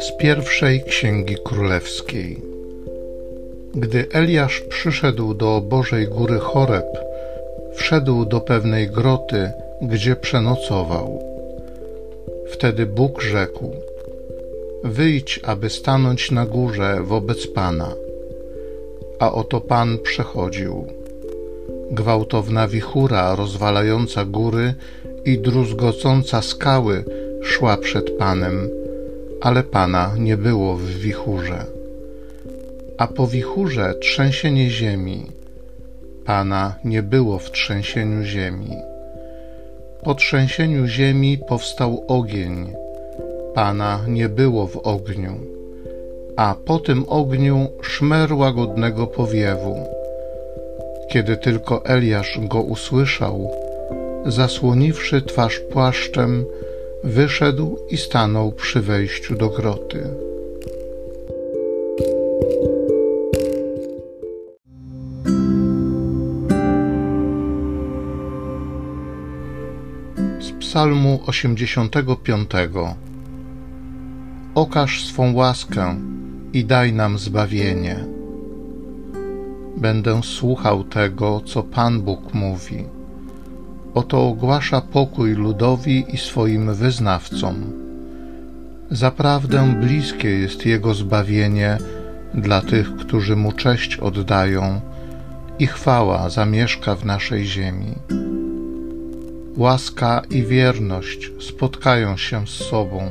Z pierwszej księgi królewskiej. Gdy Eliasz przyszedł do Bożej Góry Choreb, wszedł do pewnej groty, gdzie przenocował. Wtedy Bóg rzekł: Wyjdź, aby stanąć na górze wobec Pana. A oto Pan przechodził. Gwałtowna wichura rozwalająca góry i druzgocąca skały szła przed Panem, ale Pana nie było w wichurze. A po wichurze trzęsienie ziemi. Pana nie było w trzęsieniu ziemi. Po trzęsieniu ziemi powstał ogień. Pana nie było w ogniu, a po tym ogniu szmer łagodnego powiewu. Kiedy tylko Eliasz go usłyszał, zasłoniwszy twarz płaszczem, wyszedł i stanął przy wejściu do groty. Z Psalmu 85 Okaż swą łaskę i daj nam zbawienie. Będę słuchał tego, co Pan Bóg mówi. Oto ogłasza pokój ludowi i swoim wyznawcom. Zaprawdę bliskie jest Jego zbawienie dla tych, którzy Mu cześć oddają i chwała zamieszka w naszej ziemi. Łaska i wierność spotkają się z sobą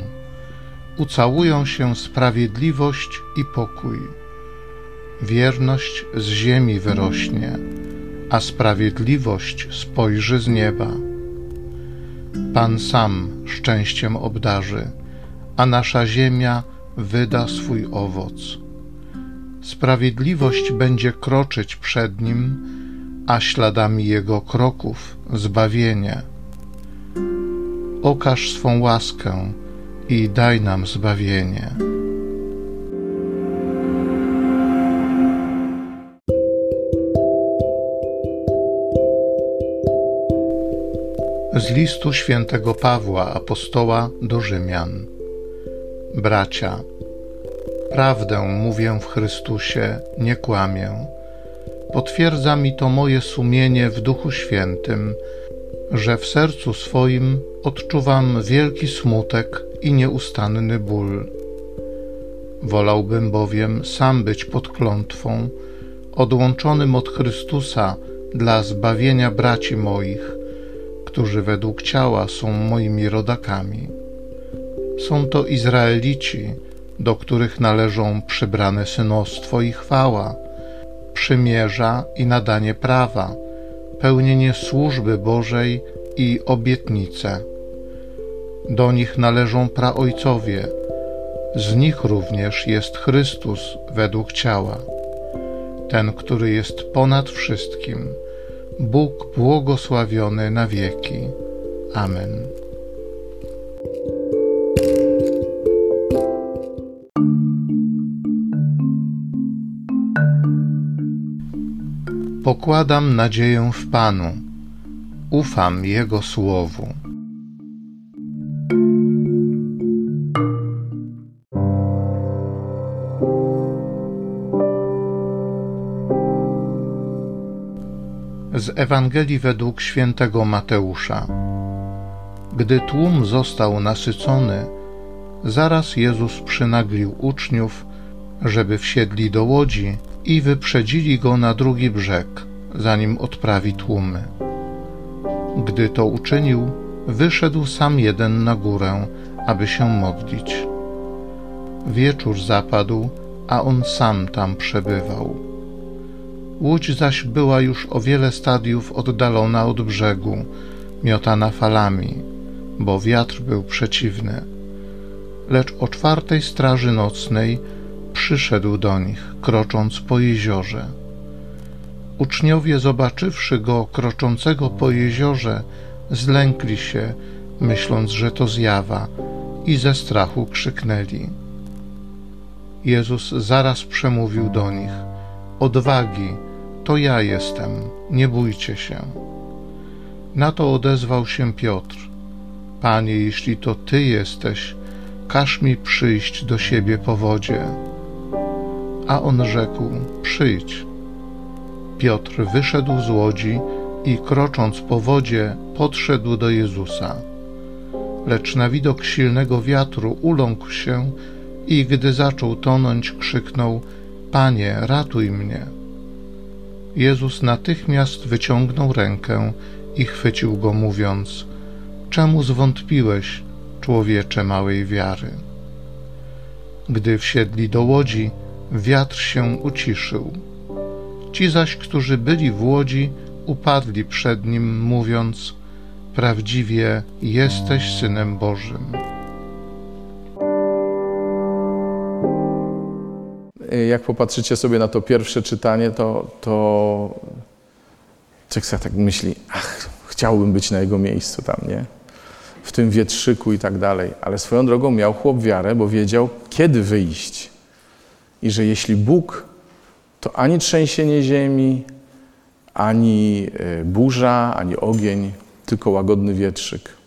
ucałują się sprawiedliwość i pokój. Wierność z ziemi wyrośnie, a sprawiedliwość spojrzy z nieba. Pan sam szczęściem obdarzy, a nasza ziemia wyda swój owoc. Sprawiedliwość będzie kroczyć przed nim, a śladami jego kroków zbawienie. Okaż swą łaskę i daj nam zbawienie. Z listu świętego Pawła apostoła do Rzymian. Bracia, prawdę mówię w Chrystusie, nie kłamię. Potwierdza mi to moje sumienie w Duchu Świętym, że w sercu swoim odczuwam wielki smutek i nieustanny ból. Wolałbym bowiem sam być pod klątwą, odłączonym od Chrystusa dla zbawienia braci moich, którzy według ciała są moimi rodakami. Są to Izraelici, do których należą przybrane synostwo i chwała, przymierza i nadanie prawa, pełnienie służby Bożej i obietnice. Do nich należą praojcowie, z nich również jest Chrystus według ciała, ten, który jest ponad wszystkim, Bóg błogosławiony na wieki. Amen. Pokładam nadzieję w Panu, ufam Jego słowu. Z Ewangelii według świętego Mateusza. Gdy tłum został nasycony, zaraz Jezus przynaglił uczniów, żeby wsiedli do łodzi i wyprzedzili go na drugi brzeg, zanim odprawi tłumy. Gdy to uczynił, wyszedł sam jeden na górę, aby się modlić. Wieczór zapadł, a on sam tam przebywał. Łódź zaś była już o wiele stadiów oddalona od brzegu, miotana falami, bo wiatr był przeciwny. Lecz o czwartej straży nocnej przyszedł do nich, krocząc po jeziorze. Uczniowie, zobaczywszy go kroczącego po jeziorze, zlękli się, myśląc, że to zjawa, i ze strachu krzyknęli. Jezus zaraz przemówił do nich: Odwagi, to ja jestem, nie bójcie się. Na to odezwał się Piotr: Panie, jeśli to Ty jesteś, każ mi przyjść do siebie po wodzie. A on rzekł: Przyjdź. Piotr wyszedł z łodzi i krocząc po wodzie, podszedł do Jezusa. Lecz na widok silnego wiatru uląkł się i gdy zaczął tonąć, krzyknął: Panie, ratuj mnie. Jezus natychmiast wyciągnął rękę i chwycił go, mówiąc: Czemu zwątpiłeś, człowiecze małej wiary? Gdy wsiedli do łodzi, wiatr się uciszył. Ci zaś, którzy byli w łodzi, upadli przed nim, mówiąc: Prawdziwie jesteś synem Bożym. Jak popatrzycie sobie na to pierwsze czytanie, to, to człowiek tak myśli, ach, chciałbym być na jego miejscu tam, nie? W tym wietrzyku i tak dalej. Ale swoją drogą miał chłop wiarę, bo wiedział, kiedy wyjść. I że jeśli Bóg, to ani trzęsienie ziemi, ani e, burza, ani ogień, tylko łagodny wietrzyk.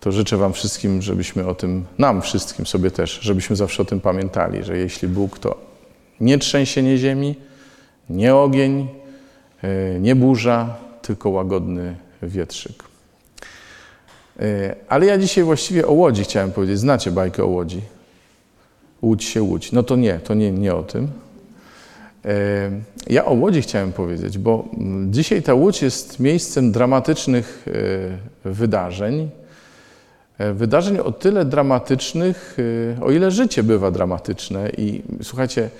To życzę Wam wszystkim, żebyśmy o tym, nam wszystkim sobie też, żebyśmy zawsze o tym pamiętali, że jeśli Bóg to nie trzęsienie ziemi, nie ogień, e, nie burza, tylko łagodny wietrzyk. E, ale ja dzisiaj właściwie o łodzi chciałem powiedzieć. Znacie bajkę o łodzi? Łódź się łódź. No to nie, to nie, nie o tym. E, ja o Łodzi chciałem powiedzieć, bo dzisiaj ta Łódź jest miejscem dramatycznych wydarzeń. Wydarzeń o tyle dramatycznych, o ile życie bywa dramatyczne. I słuchajcie,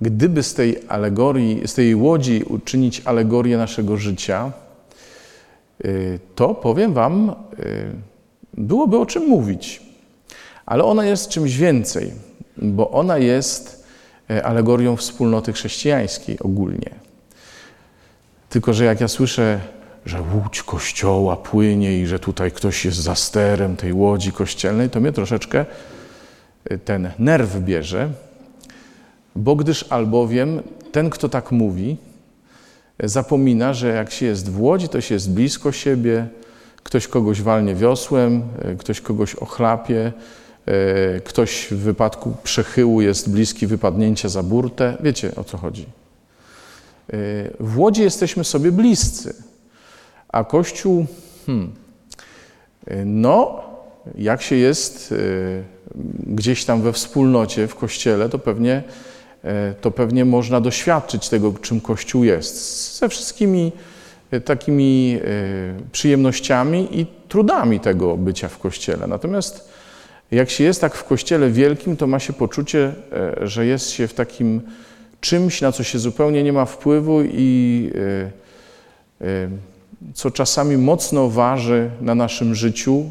gdyby z tej alegorii, z tej łodzi uczynić alegorię naszego życia, to powiem Wam, byłoby o czym mówić. Ale ona jest czymś więcej, bo ona jest e, alegorią wspólnoty chrześcijańskiej ogólnie. Tylko, że jak ja słyszę, że łódź kościoła płynie i że tutaj ktoś jest za sterem tej łodzi kościelnej, to mnie troszeczkę e, ten nerw bierze, bo gdyż albowiem ten, kto tak mówi, zapomina, że jak się jest w łodzi, to się jest blisko siebie, ktoś kogoś walnie wiosłem, ktoś kogoś ochlapie, E, ktoś w wypadku przechyłu jest bliski wypadnięcia za burtę. Wiecie o co chodzi. W Łodzi jesteśmy sobie bliscy, a Kościół, hmm, e, no, jak się jest gdzieś tam we wspólnocie, w kościele, to pewnie, to pewnie można doświadczyć tego, czym Kościół jest. Ze wszystkimi takimi przyjemnościami i trudami tego bycia w kościele. Natomiast jak się jest tak w kościele wielkim, to ma się poczucie, e, że jest się w takim czymś, na co się zupełnie nie ma wpływu i e, e, co czasami mocno waży na naszym życiu,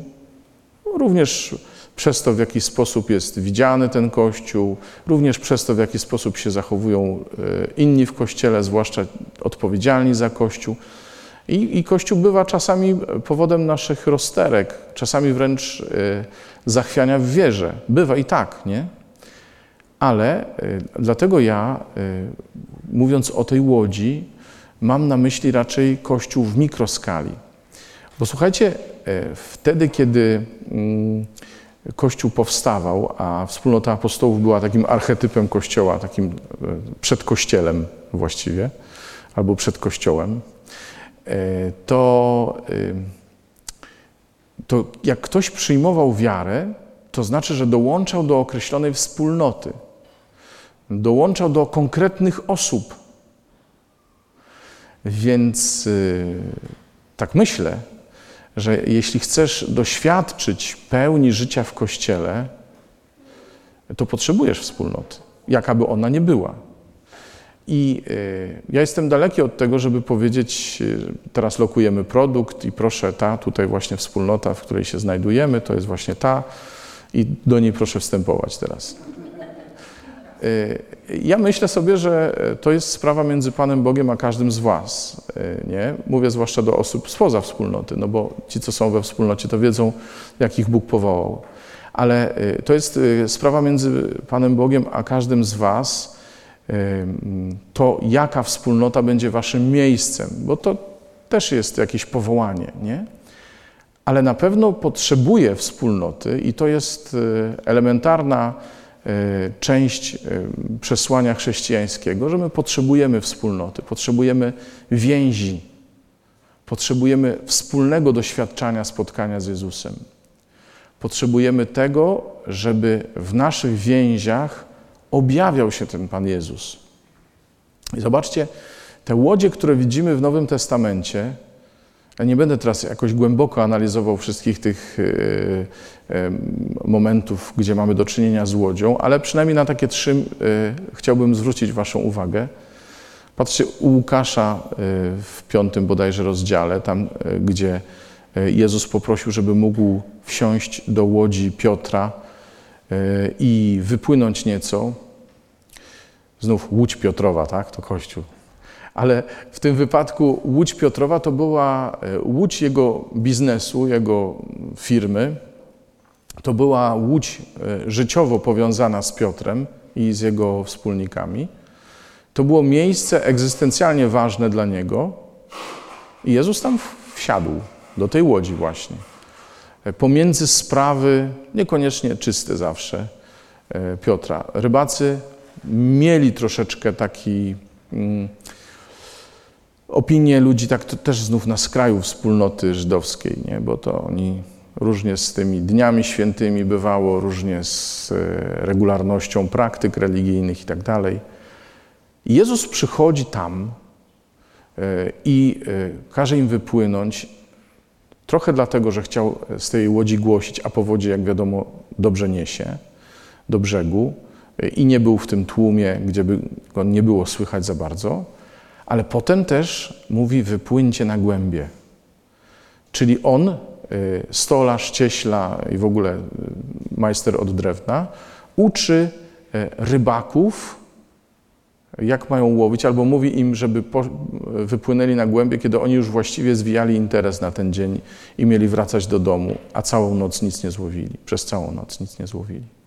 również przez to, w jaki sposób jest widziany ten Kościół, również przez to, w jaki sposób się zachowują inni w Kościele, zwłaszcza odpowiedzialni za Kościół. I, I, Kościół bywa czasami powodem naszych rozterek, czasami wręcz y, zachwiania w wierze. Bywa i tak, nie? Ale y, dlatego ja, mówiąc o tej łodzi, mam na myśli raczej Kościół w mikroskali. Bo słuchajcie, wtedy, kiedy mm, Kościół powstawał, a wspólnota apostołów była takim archetypem Kościoła, takim przed Kościelem właściwie, albo przed Kościołem, E, to, to jak ktoś przyjmował wiarę, to znaczy, że dołączał do określonej wspólnoty, dołączał do konkretnych osób. Więc y, tak myślę, że jeśli chcesz doświadczyć pełni życia w kościele, to potrzebujesz wspólnoty, jakaby ona nie była. I y, ja jestem daleki od tego, żeby powiedzieć, y, teraz lokujemy produkt i proszę ta, tutaj właśnie wspólnota, w której się znajdujemy, to jest właśnie ta i do niej proszę wstępować teraz. Y, ja myślę sobie, że to jest sprawa między Panem Bogiem a każdym z Was. Nie? Mówię zwłaszcza do osób spoza wspólnoty, no bo ci, co są we wspólnocie, to wiedzą, jakich Bóg powołał. Ale to jest sprawa między Panem Bogiem a każdym z Was to jaka wspólnota będzie waszym miejscem, bo to też jest jakieś powołanie, nie? ale na pewno potrzebuje wspólnoty i to jest e, elementarna e, część e, przesłania chrześcijańskiego, że my potrzebujemy wspólnoty, potrzebujemy więzi, potrzebujemy wspólnego doświadczania spotkania z Jezusem. Potrzebujemy tego, żeby w naszych więziach objawiał się ten Pan Jezus. I zobaczcie, te łodzie, które widzimy w Nowym Testamencie, ja nie będę teraz jakoś głęboko analizował wszystkich tych e, e, momentów, gdzie mamy do czynienia z łodzią, ale przynajmniej na takie trzy e, chciałbym zwrócić Waszą uwagę. Patrzcie u Łukasza w piątym bodajże rozdziale, tam gdzie Jezus poprosił, żeby mógł wsiąść do łodzi Piotra i wypłynąć nieco. Znów łódź Piotrowa, tak? To Kościół ale w tym wypadku Łódź Piotrowa to była e, łódź jego biznesu, jego firmy. To była łódź e, życiowo powiązana z Piotrem i z jego wspólnikami. To było miejsce egzystencjalnie ważne dla niego. I Jezus tam wsiadł, do tej łodzi właśnie. E, pomiędzy sprawy, niekoniecznie czyste zawsze, Piotra. Rybacy mieli troszeczkę taki mm, opinie ludzi, tak to też znów na skraju wspólnoty żydowskiej, nie? bo to oni różnie z tymi dniami świętymi bywało, różnie z e, regularnością praktyk religijnych i tak dalej. Jezus przychodzi tam e, i e, każe im wypłynąć, trochę dlatego, że chciał z tej łodzi głosić, a po wodzie, jak wiadomo, dobrze niesie do brzegu i nie był w tym tłumie, gdzie by go nie było słychać za bardzo ale potem też mówi wypłyńcie na głębie. Czyli on, y, stolarz, cieśla i w ogóle y, majster od drewna, uczy y, rybaków, jak mają łowić, albo mówi im, żeby wypłynęli na głębie, kiedy oni już właściwie zwijali interes na ten dzień i mieli wracać do domu, a całą noc nic nie złowili. Przez całą noc nic nie złowili.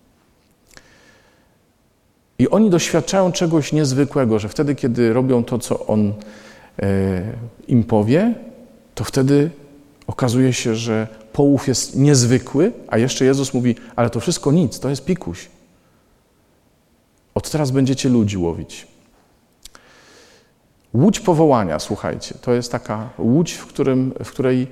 I oni doświadczają czegoś niezwykłego, że wtedy, kiedy robią to, co on e, im powie, to wtedy okazuje się, że połów jest niezwykły, a jeszcze Jezus mówi, ale to wszystko nic, to jest pikuś. Od teraz będziecie ludzi łowić. Łódź powołania, słuchajcie, to jest taka łódź, w, którym, w której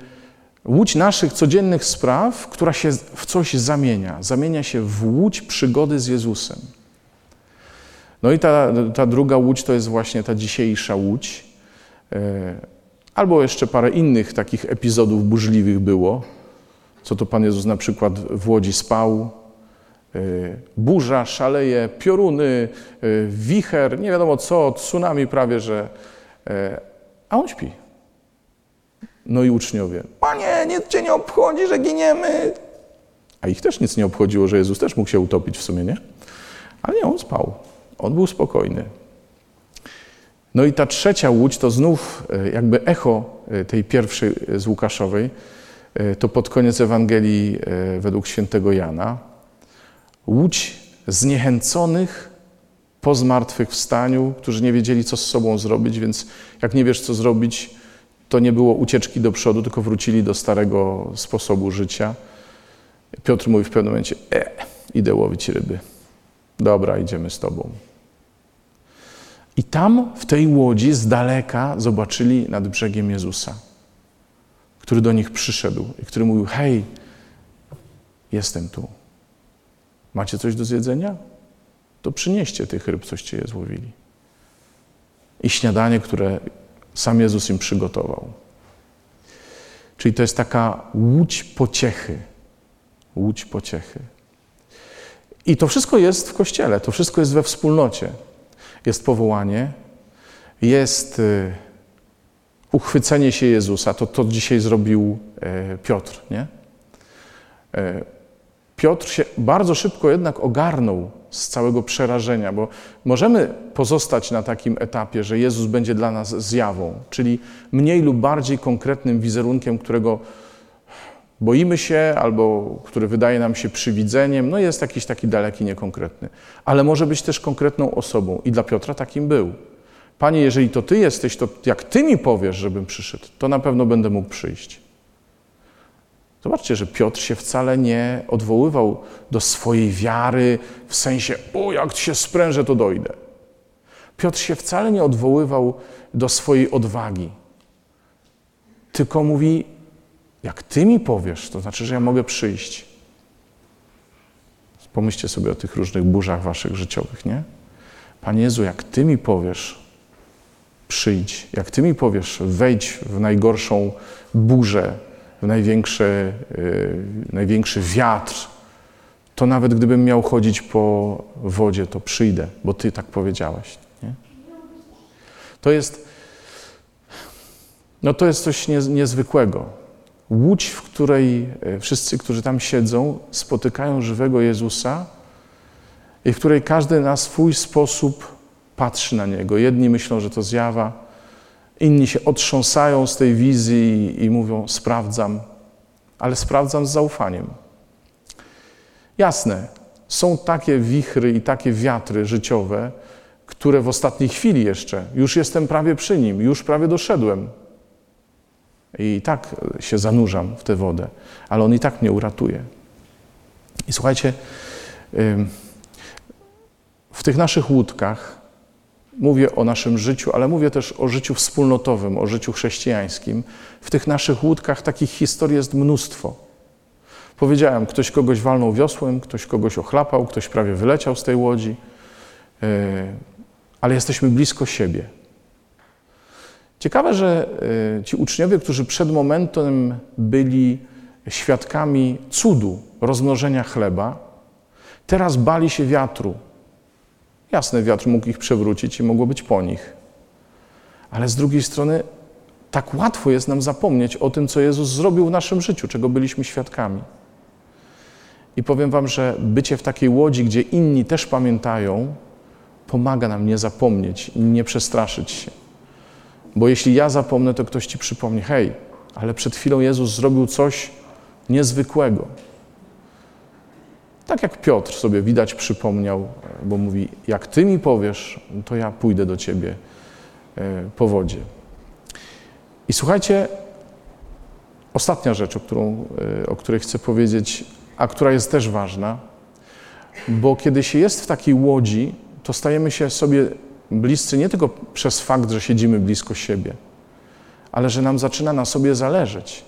łódź naszych codziennych spraw, która się w coś zamienia. Zamienia się w łódź przygody z Jezusem. No i ta, ta druga łódź to jest właśnie ta dzisiejsza łódź. E, albo jeszcze parę innych takich epizodów burzliwych było. Co to Pan Jezus na przykład w łodzi spał. E, burza, szaleje, pioruny, e, wicher, nie wiadomo co, tsunami prawie, że. A on śpi. No i uczniowie. Panie, nic cię nie obchodzi, że giniemy. A ich też nic nie obchodziło, że Jezus też mógł się utopić w sumie, nie? Ale nie, on spał. On był spokojny. No i ta trzecia łódź to znów e, jakby echo e, tej pierwszej e, z Łukaszowej. To pod koniec Ewangelii według świętego Jana. Łódź zniechęconych po zmartwychwstaniu, którzy nie wiedzieli, co z sobą zrobić, więc jak nie wiesz, co zrobić, to nie było ucieczki do przodu, tylko wrócili do starego sposobu życia. Piotr mówi w pewnym momencie, e, idę łowić ryby. Dobra, idziemy z tobą. I tam w tej łodzi z daleka zobaczyli nad brzegiem Jezusa, który do nich przyszedł i który mówił: Hej, jestem tu. Macie coś do zjedzenia? To przynieście tych ryb, coście je złowili. I śniadanie, które sam Jezus im przygotował. Czyli to jest taka łódź pociechy. Łódź pociechy. I to wszystko jest w kościele, to wszystko jest we wspólnocie jest powołanie, jest y, uchwycenie się Jezusa. To, to dzisiaj zrobił e, Piotr, nie? E, Piotr się bardzo szybko jednak ogarnął z całego przerażenia, bo możemy pozostać na takim etapie, że Jezus będzie dla nas zjawą, czyli mniej lub bardziej konkretnym wizerunkiem, którego boimy się albo który wydaje nam się przywidzeniem, no jest jakiś taki daleki, niekonkretny. Ale może być też konkretną osobą i dla Piotra takim był. Panie, jeżeli to Ty jesteś, to jak Ty mi powiesz, żebym przyszedł, to na pewno będę mógł przyjść. Zobaczcie, że Piotr się wcale nie odwoływał do swojej wiary w sensie, o jak się sprężę, to dojdę. Piotr się wcale nie odwoływał do swojej odwagi, tylko mówi, jak ty mi powiesz, to znaczy, że ja mogę przyjść. Pomyślcie sobie o tych różnych burzach waszych życiowych, nie? Panie Jezu, jak Ty mi powiesz, przyjdź, jak Ty mi powiesz, wejdź w najgorszą burzę, w największy, yy, największy wiatr, to nawet gdybym miał chodzić po wodzie, to przyjdę, bo Ty tak powiedziałeś. Nie? To jest, no to jest coś niezwykłego. Łódź, w której e, wszyscy, którzy tam siedzą, spotykają żywego Jezusa i w której każdy na swój sposób patrzy na Niego. Jedni myślą, że to zjawa, inni się otrząsają z tej wizji i mówią: Sprawdzam, ale sprawdzam z zaufaniem. Jasne, są takie wichry i takie wiatry życiowe, które w ostatniej chwili jeszcze, już jestem prawie przy nim, już prawie doszedłem. I tak się zanurzam w tę wodę, ale on i tak mnie uratuje. I słuchajcie, w tych naszych łódkach mówię o naszym życiu, ale mówię też o życiu wspólnotowym, o życiu chrześcijańskim. W tych naszych łódkach takich historii jest mnóstwo. Powiedziałem, ktoś kogoś walnął wiosłem, ktoś kogoś ochlapał, ktoś prawie wyleciał z tej łodzi, e, ale jesteśmy blisko siebie. Ciekawe, że e, ci uczniowie, którzy przed momentem byli świadkami cudu rozmnożenia chleba, teraz bali się wiatru, Jasne, wiatr mógł ich przewrócić i mogło być po nich. Ale z drugiej strony, tak łatwo jest nam zapomnieć o tym, co Jezus zrobił w naszym życiu, czego byliśmy świadkami. I powiem Wam, że bycie w takiej łodzi, gdzie inni też pamiętają, pomaga nam nie zapomnieć i nie przestraszyć się. Bo jeśli ja zapomnę, to ktoś ci przypomni: hej, ale przed chwilą Jezus zrobił coś niezwykłego. Tak jak Piotr sobie widać przypomniał, bo mówi: Jak ty mi powiesz, to ja pójdę do ciebie e, po wodzie. I słuchajcie, ostatnia rzecz, o, którą, e, o której chcę powiedzieć, a która jest też ważna, bo kiedy się jest w takiej łodzi, to stajemy się sobie bliscy nie tylko przez fakt, że siedzimy blisko siebie, ale że nam zaczyna na sobie zależeć,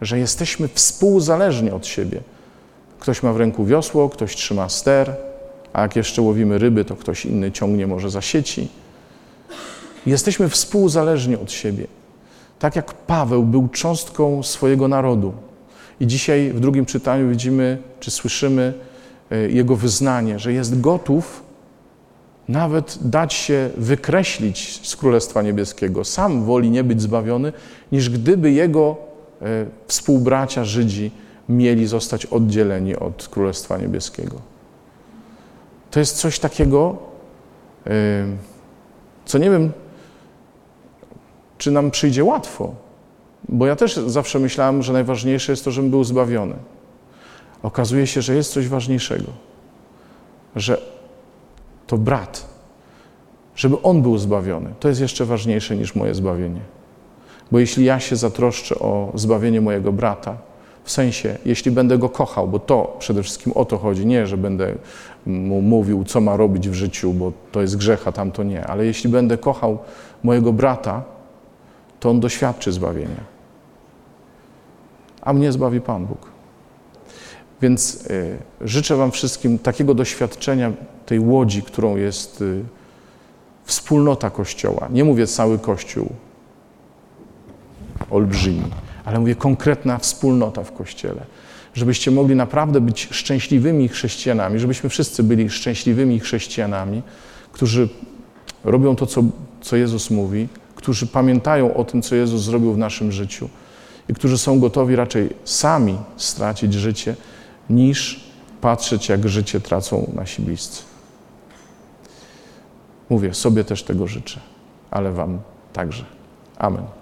że jesteśmy współzależni od siebie. Ktoś ma w ręku wiosło, ktoś trzyma ster, a jak jeszcze łowimy ryby, to ktoś inny ciągnie może za sieci. Jesteśmy współzależni od siebie. Tak jak Paweł był cząstką swojego narodu. I dzisiaj w drugim czytaniu widzimy, czy słyszymy e, jego wyznanie, że jest gotów nawet dać się wykreślić z Królestwa Niebieskiego. Sam woli nie być zbawiony, niż gdyby jego e, współbracia Żydzi mieli zostać oddzieleni od Królestwa Niebieskiego. To jest coś takiego, co nie wiem, czy nam przyjdzie łatwo, bo ja też zawsze myślałem, że najważniejsze jest to, żebym był zbawiony. Okazuje się, że jest coś ważniejszego, że to brat, żeby on był zbawiony, to jest jeszcze ważniejsze niż moje zbawienie. Bo jeśli ja się zatroszczę o zbawienie mojego brata, w sensie, jeśli będę go kochał, bo to przede wszystkim o to chodzi, nie, że będę mu mówił, co ma robić w życiu, bo to jest grzech, a tamto nie, ale jeśli będę kochał mojego brata, to on doświadczy zbawienia. A mnie zbawi Pan Bóg. Więc y, życzę Wam wszystkim takiego doświadczenia tej łodzi, którą jest y, wspólnota Kościoła. Nie mówię cały Kościół olbrzymi ale mówię konkretna wspólnota w Kościele. Żebyście mogli naprawdę być szczęśliwymi chrześcijanami, żebyśmy wszyscy byli szczęśliwymi chrześcijanami, którzy robią to, co, co Jezus mówi, którzy pamiętają o tym, co Jezus zrobił w naszym życiu i którzy są gotowi raczej sami stracić życie, niż patrzeć, jak życie tracą nasi bliscy. Mówię, sobie też tego życzę, ale Wam także. Amen.